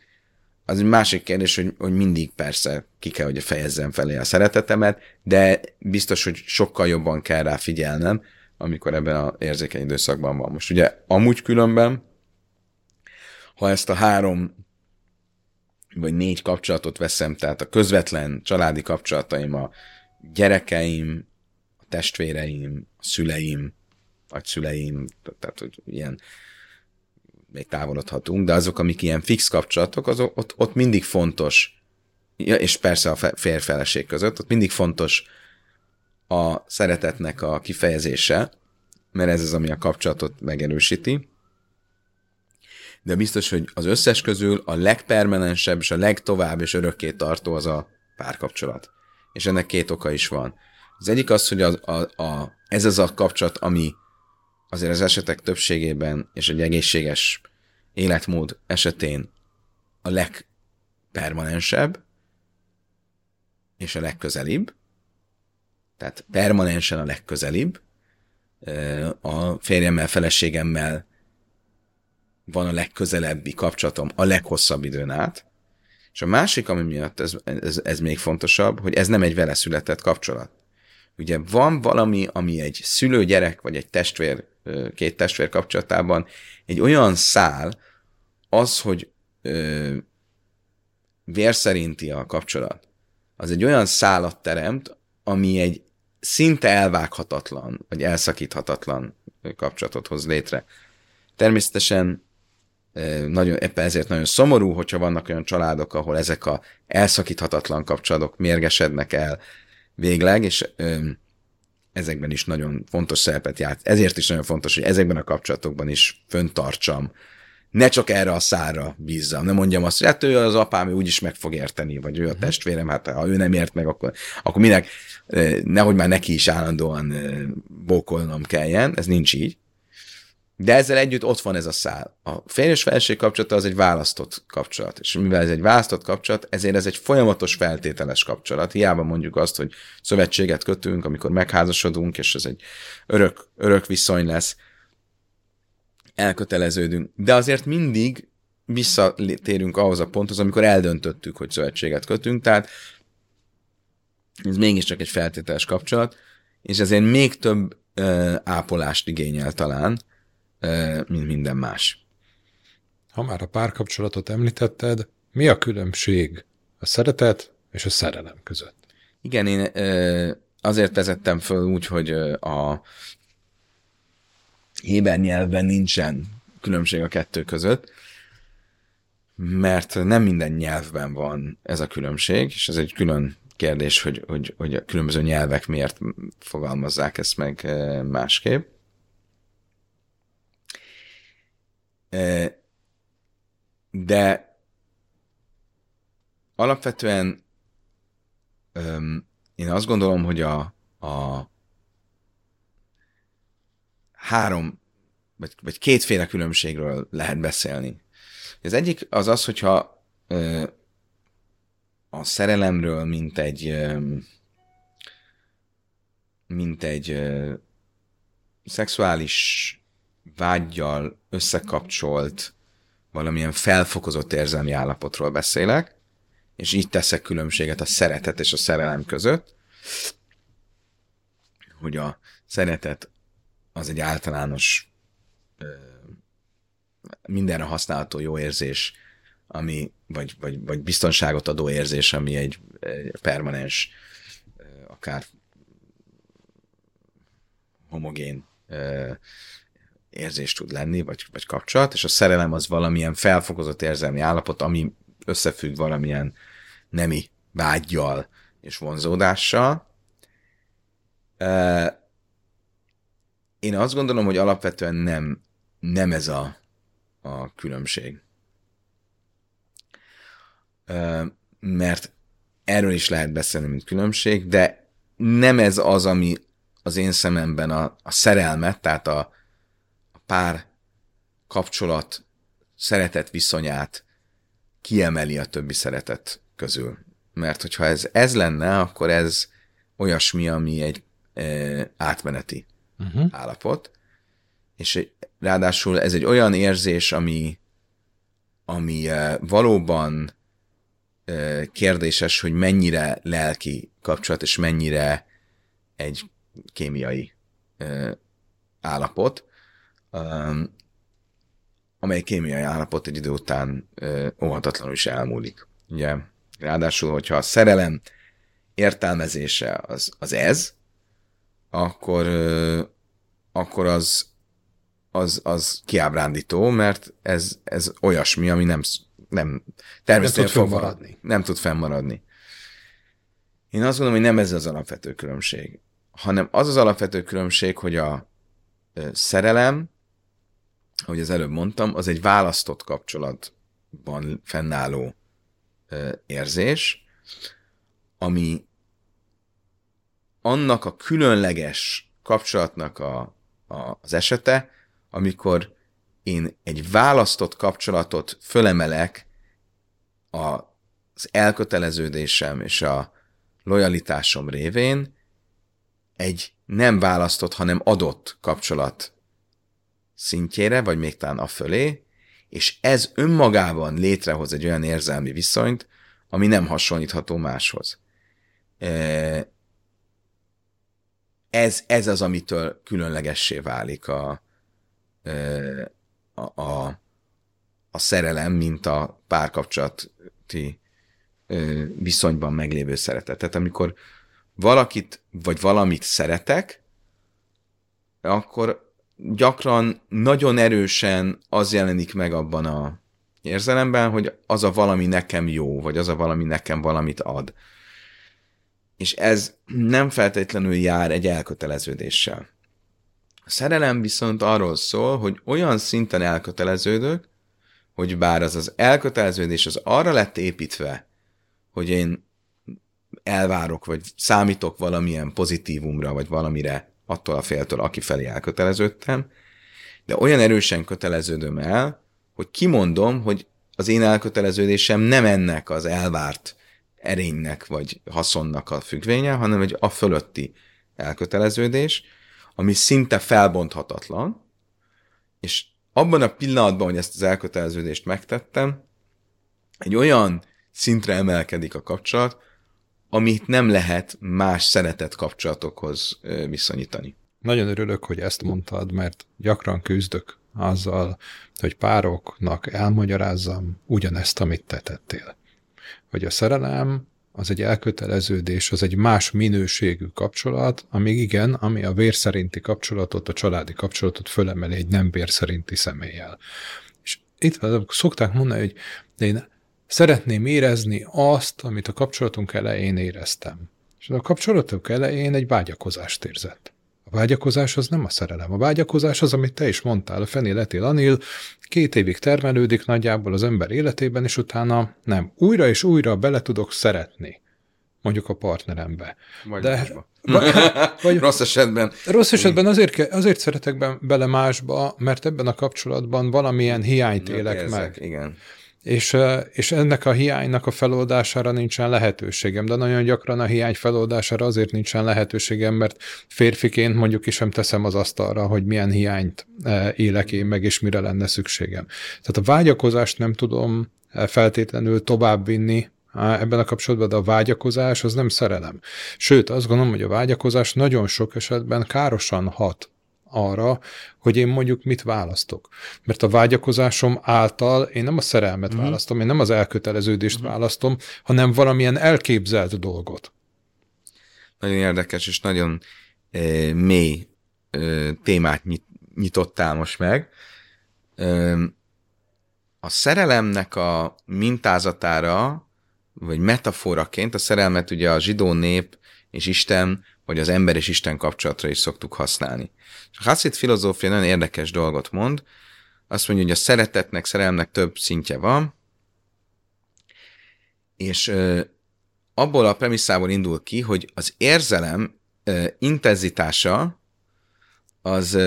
Az egy másik kérdés, hogy, hogy mindig persze ki kell, hogy fejezzem felé a szeretetemet, de biztos, hogy sokkal jobban kell rá figyelnem, amikor ebben az érzékeny időszakban van. Most ugye amúgy különben, ha ezt a három vagy négy kapcsolatot veszem, tehát a közvetlen családi kapcsolataim, a gyerekeim, a testvéreim, a szüleim, vagy szüleim, tehát hogy ilyen még távolodhatunk, de azok, amik ilyen fix kapcsolatok, azok, ott, ott mindig fontos, és persze a férfeleség között, ott mindig fontos a szeretetnek a kifejezése, mert ez az, ami a kapcsolatot megerősíti, de biztos, hogy az összes közül a legpermanensebb és a legtovább és örökké tartó az a párkapcsolat. És ennek két oka is van. Az egyik az, hogy a, a, a, ez az a kapcsolat, ami azért az esetek többségében és egy egészséges életmód esetén a legpermanensebb és a legközelibb, tehát permanensen a legközelibb, a férjemmel, feleségemmel van a legközelebbi kapcsolatom a leghosszabb időn át, és a másik, ami miatt ez, ez, ez még fontosabb, hogy ez nem egy vele született kapcsolat. Ugye van valami, ami egy szülő-gyerek, vagy egy testvér, két testvér kapcsolatában egy olyan szál, az, hogy ö, vér szerinti a kapcsolat, az egy olyan szálat teremt, ami egy szinte elvághatatlan, vagy elszakíthatatlan kapcsolatot hoz létre. Természetesen nagyon, éppen ezért nagyon szomorú, hogyha vannak olyan családok, ahol ezek a elszakíthatatlan kapcsolatok mérgesednek el végleg, és ezekben is nagyon fontos szerepet ját. Ezért is nagyon fontos, hogy ezekben a kapcsolatokban is föntartsam. Ne csak erre a szára bízzam, ne mondjam azt, hogy hát ő az apám, ő úgyis meg fog érteni, vagy ő a mhm. testvérem, hát ha ő nem ért meg, akkor, akkor minek, nehogy már neki is állandóan bókolnom kelljen, ez nincs így. De ezzel együtt ott van ez a szál. A férjes felség kapcsolata az egy választott kapcsolat. És mivel ez egy választott kapcsolat, ezért ez egy folyamatos feltételes kapcsolat. Hiába mondjuk azt, hogy szövetséget kötünk, amikor megházasodunk, és ez egy örök, örök viszony lesz, elköteleződünk. De azért mindig visszatérünk ahhoz a ponthoz, amikor eldöntöttük, hogy szövetséget kötünk, tehát ez mégiscsak egy feltételes kapcsolat, és ezért még több ö, ápolást igényel talán, mint minden más. Ha már a párkapcsolatot említetted, mi a különbség a szeretet és a szerelem között? Igen, én azért vezettem föl úgy, hogy a héber nyelvben nincsen különbség a kettő között, mert nem minden nyelvben van ez a különbség, és ez egy külön kérdés, hogy, hogy, hogy a különböző nyelvek miért fogalmazzák ezt meg másképp. De alapvetően én azt gondolom, hogy a, a három, vagy, vagy kétféle különbségről lehet beszélni. Az egyik az az, hogyha a szerelemről, mint egy mint egy szexuális vágyjal összekapcsolt valamilyen felfokozott érzelmi állapotról beszélek, és így teszek különbséget a szeretet és a szerelem között, hogy a szeretet az egy általános mindenre használható jó érzés, ami, vagy, vagy, vagy biztonságot adó érzés, ami egy, egy permanens, akár homogén érzés tud lenni, vagy, vagy kapcsolat, és a szerelem az valamilyen felfokozott érzelmi állapot, ami összefügg valamilyen nemi vágyjal és vonzódással. Én azt gondolom, hogy alapvetően nem, nem ez a, a különbség. Mert erről is lehet beszélni, mint különbség, de nem ez az, ami az én szememben a, a szerelmet, tehát a, pár kapcsolat szeretet viszonyát kiemeli a többi szeretet közül. Mert hogyha ez, ez lenne, akkor ez olyasmi, ami egy e, átmeneti uh-huh. állapot. és ráadásul ez egy olyan érzés, ami, ami valóban kérdéses, hogy mennyire lelki kapcsolat, és mennyire egy kémiai állapot, amely kémiai állapot egy idő után óhatatlanul is elmúlik. Ugye, ráadásul, hogyha a szerelem értelmezése az, az ez, akkor, akkor az, az, az kiábrándító, mert ez, ez olyasmi, ami nem, nem természetesen nem tud fennmaradni. Nem tud fennmaradni. Én azt gondolom, hogy nem ez az alapvető különbség, hanem az az alapvető különbség, hogy a szerelem, ahogy az előbb mondtam, az egy választott kapcsolatban fennálló érzés, ami annak a különleges kapcsolatnak a, a, az esete, amikor én egy választott kapcsolatot fölemelek az elköteleződésem és a lojalitásom révén egy nem választott, hanem adott kapcsolat szintjére, vagy még talán a fölé, és ez önmagában létrehoz egy olyan érzelmi viszonyt, ami nem hasonlítható máshoz. E, ez, ez az, amitől különlegessé válik a, a, a, a szerelem, mint a párkapcsolati viszonyban meglévő szeretet. Tehát amikor valakit vagy valamit szeretek, akkor gyakran nagyon erősen az jelenik meg abban a érzelemben, hogy az a valami nekem jó, vagy az a valami nekem valamit ad. És ez nem feltétlenül jár egy elköteleződéssel. A szerelem viszont arról szól, hogy olyan szinten elköteleződök, hogy bár az az elköteleződés az arra lett építve, hogy én elvárok, vagy számítok valamilyen pozitívumra, vagy valamire attól a féltől, aki felé elköteleződtem, de olyan erősen köteleződöm el, hogy kimondom, hogy az én elköteleződésem nem ennek az elvárt erénynek vagy haszonnak a függvénye, hanem egy a fölötti elköteleződés, ami szinte felbonthatatlan, és abban a pillanatban, hogy ezt az elköteleződést megtettem, egy olyan szintre emelkedik a kapcsolat, amit nem lehet más szeretett kapcsolatokhoz viszonyítani. Nagyon örülök, hogy ezt mondtad, mert gyakran küzdök azzal, hogy pároknak elmagyarázzam ugyanezt, amit te tettél. Hogy a szerelem az egy elköteleződés, az egy más minőségű kapcsolat, amíg igen, ami a vér szerinti kapcsolatot, a családi kapcsolatot fölemeli egy nem vér szerinti személlyel. És itt szokták mondani, hogy én Szeretném érezni azt, amit a kapcsolatunk elején éreztem. És a kapcsolatunk elején egy vágyakozást érzett. A vágyakozás az nem a szerelem. A vágyakozás az, amit te is mondtál, a fenéletél anil, két évig termelődik nagyjából az ember életében, és utána nem. Újra és újra bele tudok szeretni mondjuk a partnerembe. Vagy De, másba. Vagy, rossz esetben. Rossz esetben azért, azért szeretek be, bele másba, mert ebben a kapcsolatban valamilyen hiányt élek érzek, meg. Igen és, és ennek a hiánynak a feloldására nincsen lehetőségem, de nagyon gyakran a hiány feloldására azért nincsen lehetőségem, mert férfiként mondjuk is sem teszem az asztalra, hogy milyen hiányt élek én meg, és mire lenne szükségem. Tehát a vágyakozást nem tudom feltétlenül továbbvinni ebben a kapcsolatban, de a vágyakozás az nem szerelem. Sőt, azt gondolom, hogy a vágyakozás nagyon sok esetben károsan hat arra, hogy én mondjuk mit választok. Mert a vágyakozásom által én nem a szerelmet uh-huh. választom, én nem az elköteleződést uh-huh. választom, hanem valamilyen elképzelt dolgot. Nagyon érdekes és nagyon e, mély e, témát nyit, nyitottál most meg. E, a szerelemnek a mintázatára, vagy metaforaként, a szerelmet ugye a zsidó nép és Isten, vagy az ember és Isten kapcsolatra is szoktuk használni. A Hasid filozófia nagyon érdekes dolgot mond, azt mondja, hogy a szeretetnek, szerelmnek több szintje van, és abból a premisszából indul ki, hogy az érzelem intenzitása az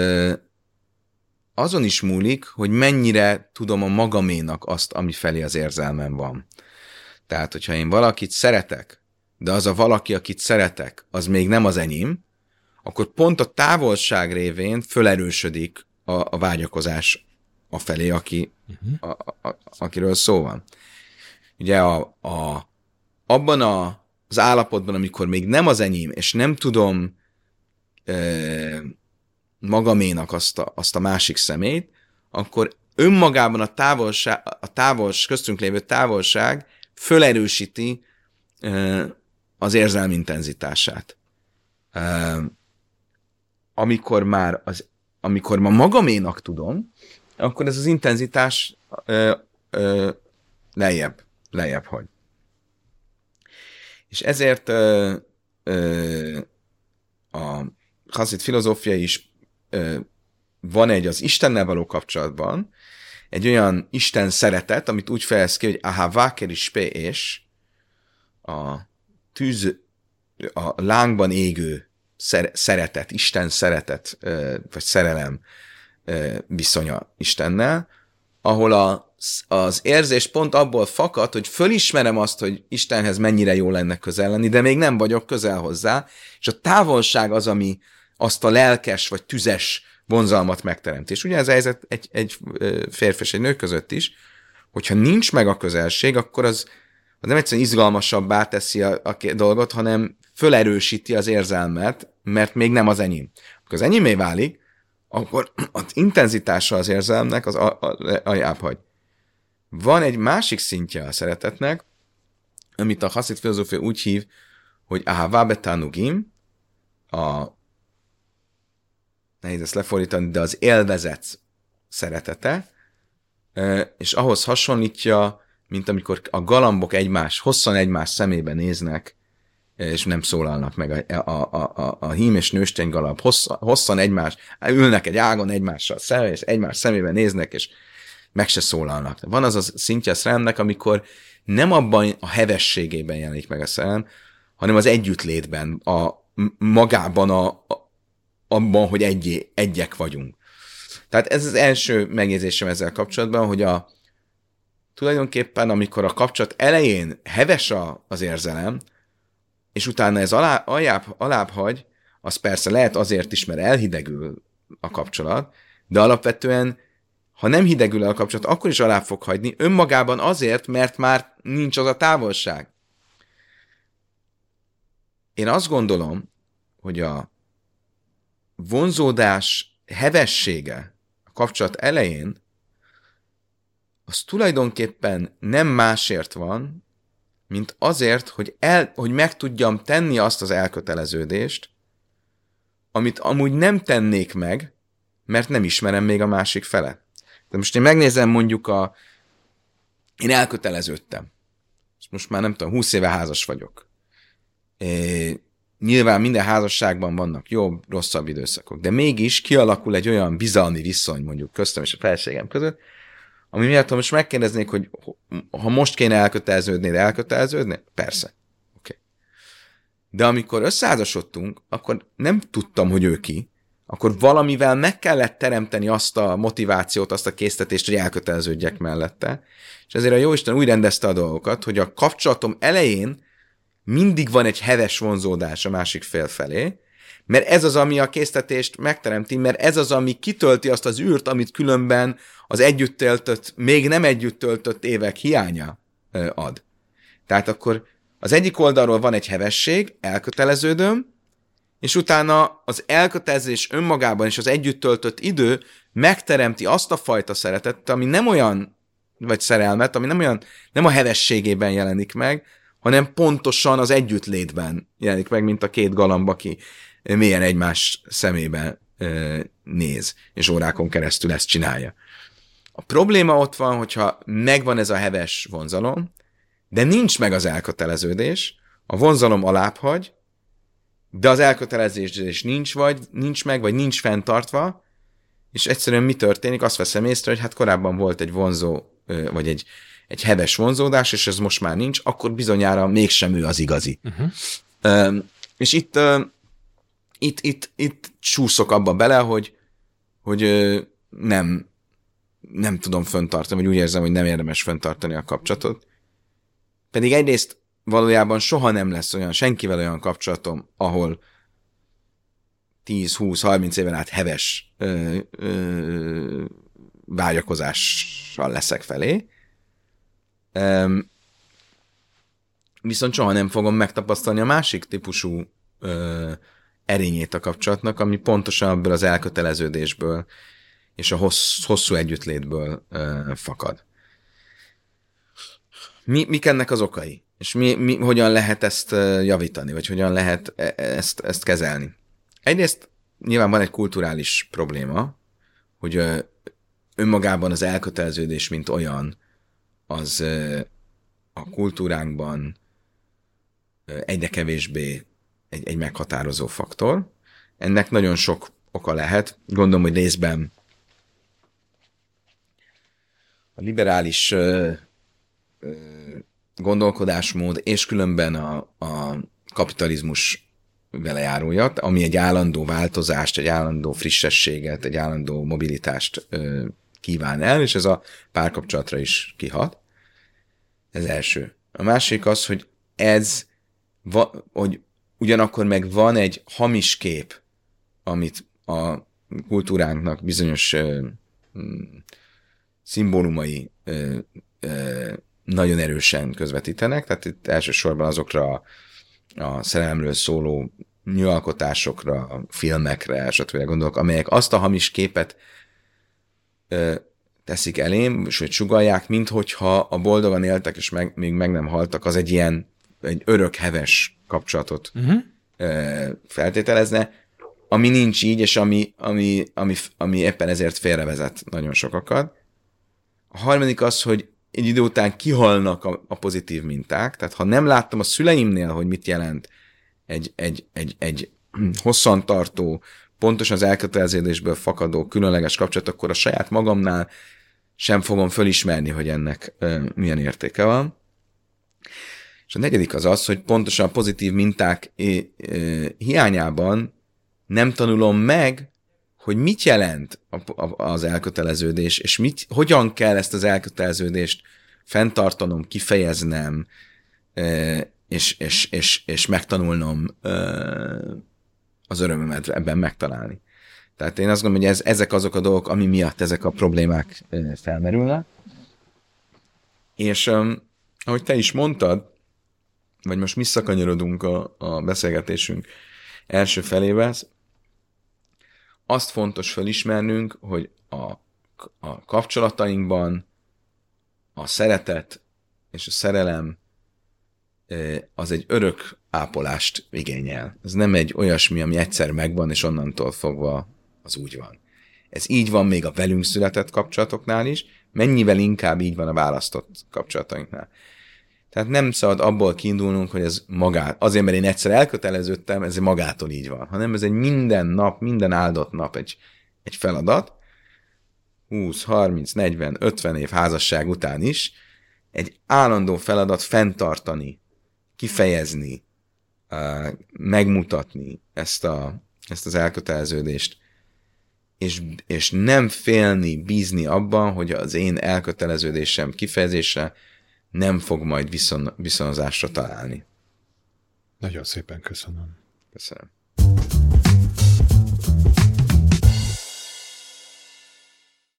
azon is múlik, hogy mennyire tudom a magaménak azt, ami felé az érzelmem van. Tehát, hogyha én valakit szeretek, de az a valaki, akit szeretek, az még nem az enyém, akkor pont a távolság révén fölerősödik a, a vágyakozás a felé, aki, uh-huh. a, a, akiről szó van. Ugye a, a, abban a, az állapotban, amikor még nem az enyém, és nem tudom e, magaménak azt a, azt a másik szemét, akkor önmagában a távolság, a távos, köztünk lévő távolság fölerősíti e, az érzelmi intenzitását. E, amikor már az, amikor ma magaménak tudom, akkor ez az intenzitás ö, ö, lejjebb, lejjebb hagy. És ezért ö, ö, a Hazit filozófia is ö, van egy az Istennel való kapcsolatban, egy olyan Isten szeretet, amit úgy fejez ki, hogy aha váker is és a tűz, a lángban égő szeretet, Isten szeretet, vagy szerelem viszonya Istennel, ahol a, az érzés pont abból fakad, hogy fölismerem azt, hogy Istenhez mennyire jó lenne közel lenni, de még nem vagyok közel hozzá, és a távolság az, ami azt a lelkes vagy tüzes vonzalmat megteremti. És ugye ez a helyzet egy, egy férfi és egy nő között is, hogyha nincs meg a közelség, akkor az, az nem egyszerűen izgalmasabbá teszi a, a dolgot, hanem fölerősíti az érzelmet, mert még nem az enyém. Amikor az enyémé válik, akkor az intenzitása az érzelmnek az aljább hagy. Van egy másik szintje a szeretetnek, amit a haszit filozófia úgy hív, hogy ahava betanugim, a nehéz ezt lefordítani, de az élvezet szeretete, és ahhoz hasonlítja, mint amikor a galambok egymás, hosszan egymás szemébe néznek, és nem szólalnak meg a, a, a, a, a hím és nőstény galap hosszan, hosszan egymás, ülnek egy ágon egymással szemben, és egymás szemébe néznek, és meg se szólalnak. Van az a szintje a szerelemnek, amikor nem abban a hevességében jelenik meg a szerelem, hanem az együttlétben, a, magában, a, a, abban, hogy egy, egyek vagyunk. Tehát ez az első megjegyzésem ezzel kapcsolatban, hogy a tulajdonképpen, amikor a kapcsolat elején heves a, az érzelem, és utána ez alá, alább, alább hagy, az persze lehet azért is, mert elhidegül a kapcsolat, de alapvetően, ha nem hidegül el a kapcsolat, akkor is alá fog hagyni, önmagában azért, mert már nincs az a távolság. Én azt gondolom, hogy a vonzódás hevessége a kapcsolat elején, az tulajdonképpen nem másért van, mint azért, hogy, el, hogy meg tudjam tenni azt az elköteleződést, amit amúgy nem tennék meg, mert nem ismerem még a másik fele. De most én megnézem mondjuk a... Én elköteleződtem. Most már nem tudom, 20 éve házas vagyok. É, nyilván minden házasságban vannak jobb, rosszabb időszakok, de mégis kialakul egy olyan bizalmi viszony mondjuk köztem és a felségem között, ami miatt, ha most megkérdeznék, hogy ha most kéne elköteleződni, elköteleződni? Persze. Okay. De amikor összeházasodtunk, akkor nem tudtam, hogy ő ki, akkor valamivel meg kellett teremteni azt a motivációt, azt a késztetést, hogy elköteleződjek mellette. És ezért a Jóisten úgy rendezte a dolgokat, hogy a kapcsolatom elején mindig van egy heves vonzódás a másik fél felé, mert ez az, ami a késztetést megteremti, mert ez az, ami kitölti azt az űrt, amit különben az együtt töltött, még nem együtt töltött évek hiánya ad. Tehát akkor az egyik oldalról van egy hevesség, elköteleződöm, és utána az elkötelezés önmagában és az együtt töltött idő megteremti azt a fajta szeretet, ami nem olyan, vagy szerelmet, ami nem olyan, nem a hevességében jelenik meg, hanem pontosan az együttlétben jelenik meg, mint a két galamb, aki mélyen egymás szemébe néz, és órákon keresztül ezt csinálja. A probléma ott van, hogyha megvan ez a heves vonzalom, de nincs meg az elköteleződés, a vonzalom alább hagy, de az elkötelezés nincs, vagy nincs meg, vagy nincs fenntartva, és egyszerűen mi történik? Azt veszem észre, hogy hát korábban volt egy vonzó, vagy egy, egy heves vonzódás, és ez most már nincs, akkor bizonyára mégsem ő az igazi. Uh-huh. És itt itt, itt, itt csúszok abba bele, hogy, hogy nem, nem tudom föntartani, vagy úgy érzem, hogy nem érdemes föntartani a kapcsolatot. Pedig egyrészt valójában soha nem lesz olyan, senkivel olyan kapcsolatom, ahol 10-20-30 éven át heves ö, ö, vágyakozással leszek felé. Um, viszont soha nem fogom megtapasztalni a másik típusú ö, erényét a kapcsolatnak, ami pontosan ebből az elköteleződésből és a hossz, hosszú együttlétből ö, fakad. Mi, mik ennek az okai? És mi, mi, hogyan lehet ezt javítani, vagy hogyan lehet e, ezt, ezt kezelni? Egyrészt nyilván van egy kulturális probléma, hogy önmagában az elköteleződés, mint olyan, az a kultúránkban egyre kevésbé egy, egy meghatározó faktor. Ennek nagyon sok oka lehet. Gondolom, hogy részben a liberális ö, ö, gondolkodásmód és különben a, a kapitalizmus velejárója, ami egy állandó változást, egy állandó frissességet, egy állandó mobilitást ö, kíván el, és ez a párkapcsolatra is kihat. Ez első. A másik az, hogy ez, va, hogy ugyanakkor meg van egy hamis kép, amit a kultúránknak bizonyos ö, mm, szimbólumai ö, ö, nagyon erősen közvetítenek, tehát itt elsősorban azokra a, szerelemről szóló nyilalkotásokra, filmekre, stb. gondolok, amelyek azt a hamis képet ö, teszik elém, hogy sugalják, mint hogyha a boldogan éltek, és meg, még meg nem haltak, az egy ilyen egy örök heves kapcsolatot uh-huh. feltételezne, ami nincs így, és ami, ami, ami, ami éppen ezért félrevezet nagyon sokakat. A harmadik az, hogy egy idő után kihalnak a, a pozitív minták, tehát ha nem láttam a szüleimnél, hogy mit jelent egy, egy, egy, egy hosszantartó, pontosan az elköteleződésből fakadó különleges kapcsolat, akkor a saját magamnál sem fogom fölismerni, hogy ennek ö, milyen értéke van. És a negyedik az az, hogy pontosan a pozitív minták hiányában nem tanulom meg, hogy mit jelent az elköteleződés, és mit, hogyan kell ezt az elköteleződést fenntartanom, kifejeznem, és, és, és, és megtanulnom az örömömet ebben megtalálni. Tehát én azt gondolom, hogy ez, ezek azok a dolgok, ami miatt ezek a problémák felmerülnek. És ahogy te is mondtad, vagy most visszakanyarodunk a, a beszélgetésünk első felébe, azt fontos felismernünk, hogy a, a kapcsolatainkban a szeretet és a szerelem az egy örök ápolást igényel. Ez nem egy olyasmi, ami egyszer megvan, és onnantól fogva az úgy van. Ez így van még a velünk született kapcsolatoknál is, mennyivel inkább így van a választott kapcsolatainknál. Tehát nem szabad abból kiindulnunk, hogy ez magát, azért, mert én egyszer elköteleződtem, ez magától így van, hanem ez egy minden nap, minden áldott nap egy, egy feladat, 20, 30, 40, 50 év házasság után is, egy állandó feladat fenntartani, kifejezni, megmutatni ezt, a, ezt az elköteleződést, és, és nem félni, bízni abban, hogy az én elköteleződésem kifejezése nem fog majd viszon, viszonozásra találni. Nagyon szépen köszönöm. Köszönöm.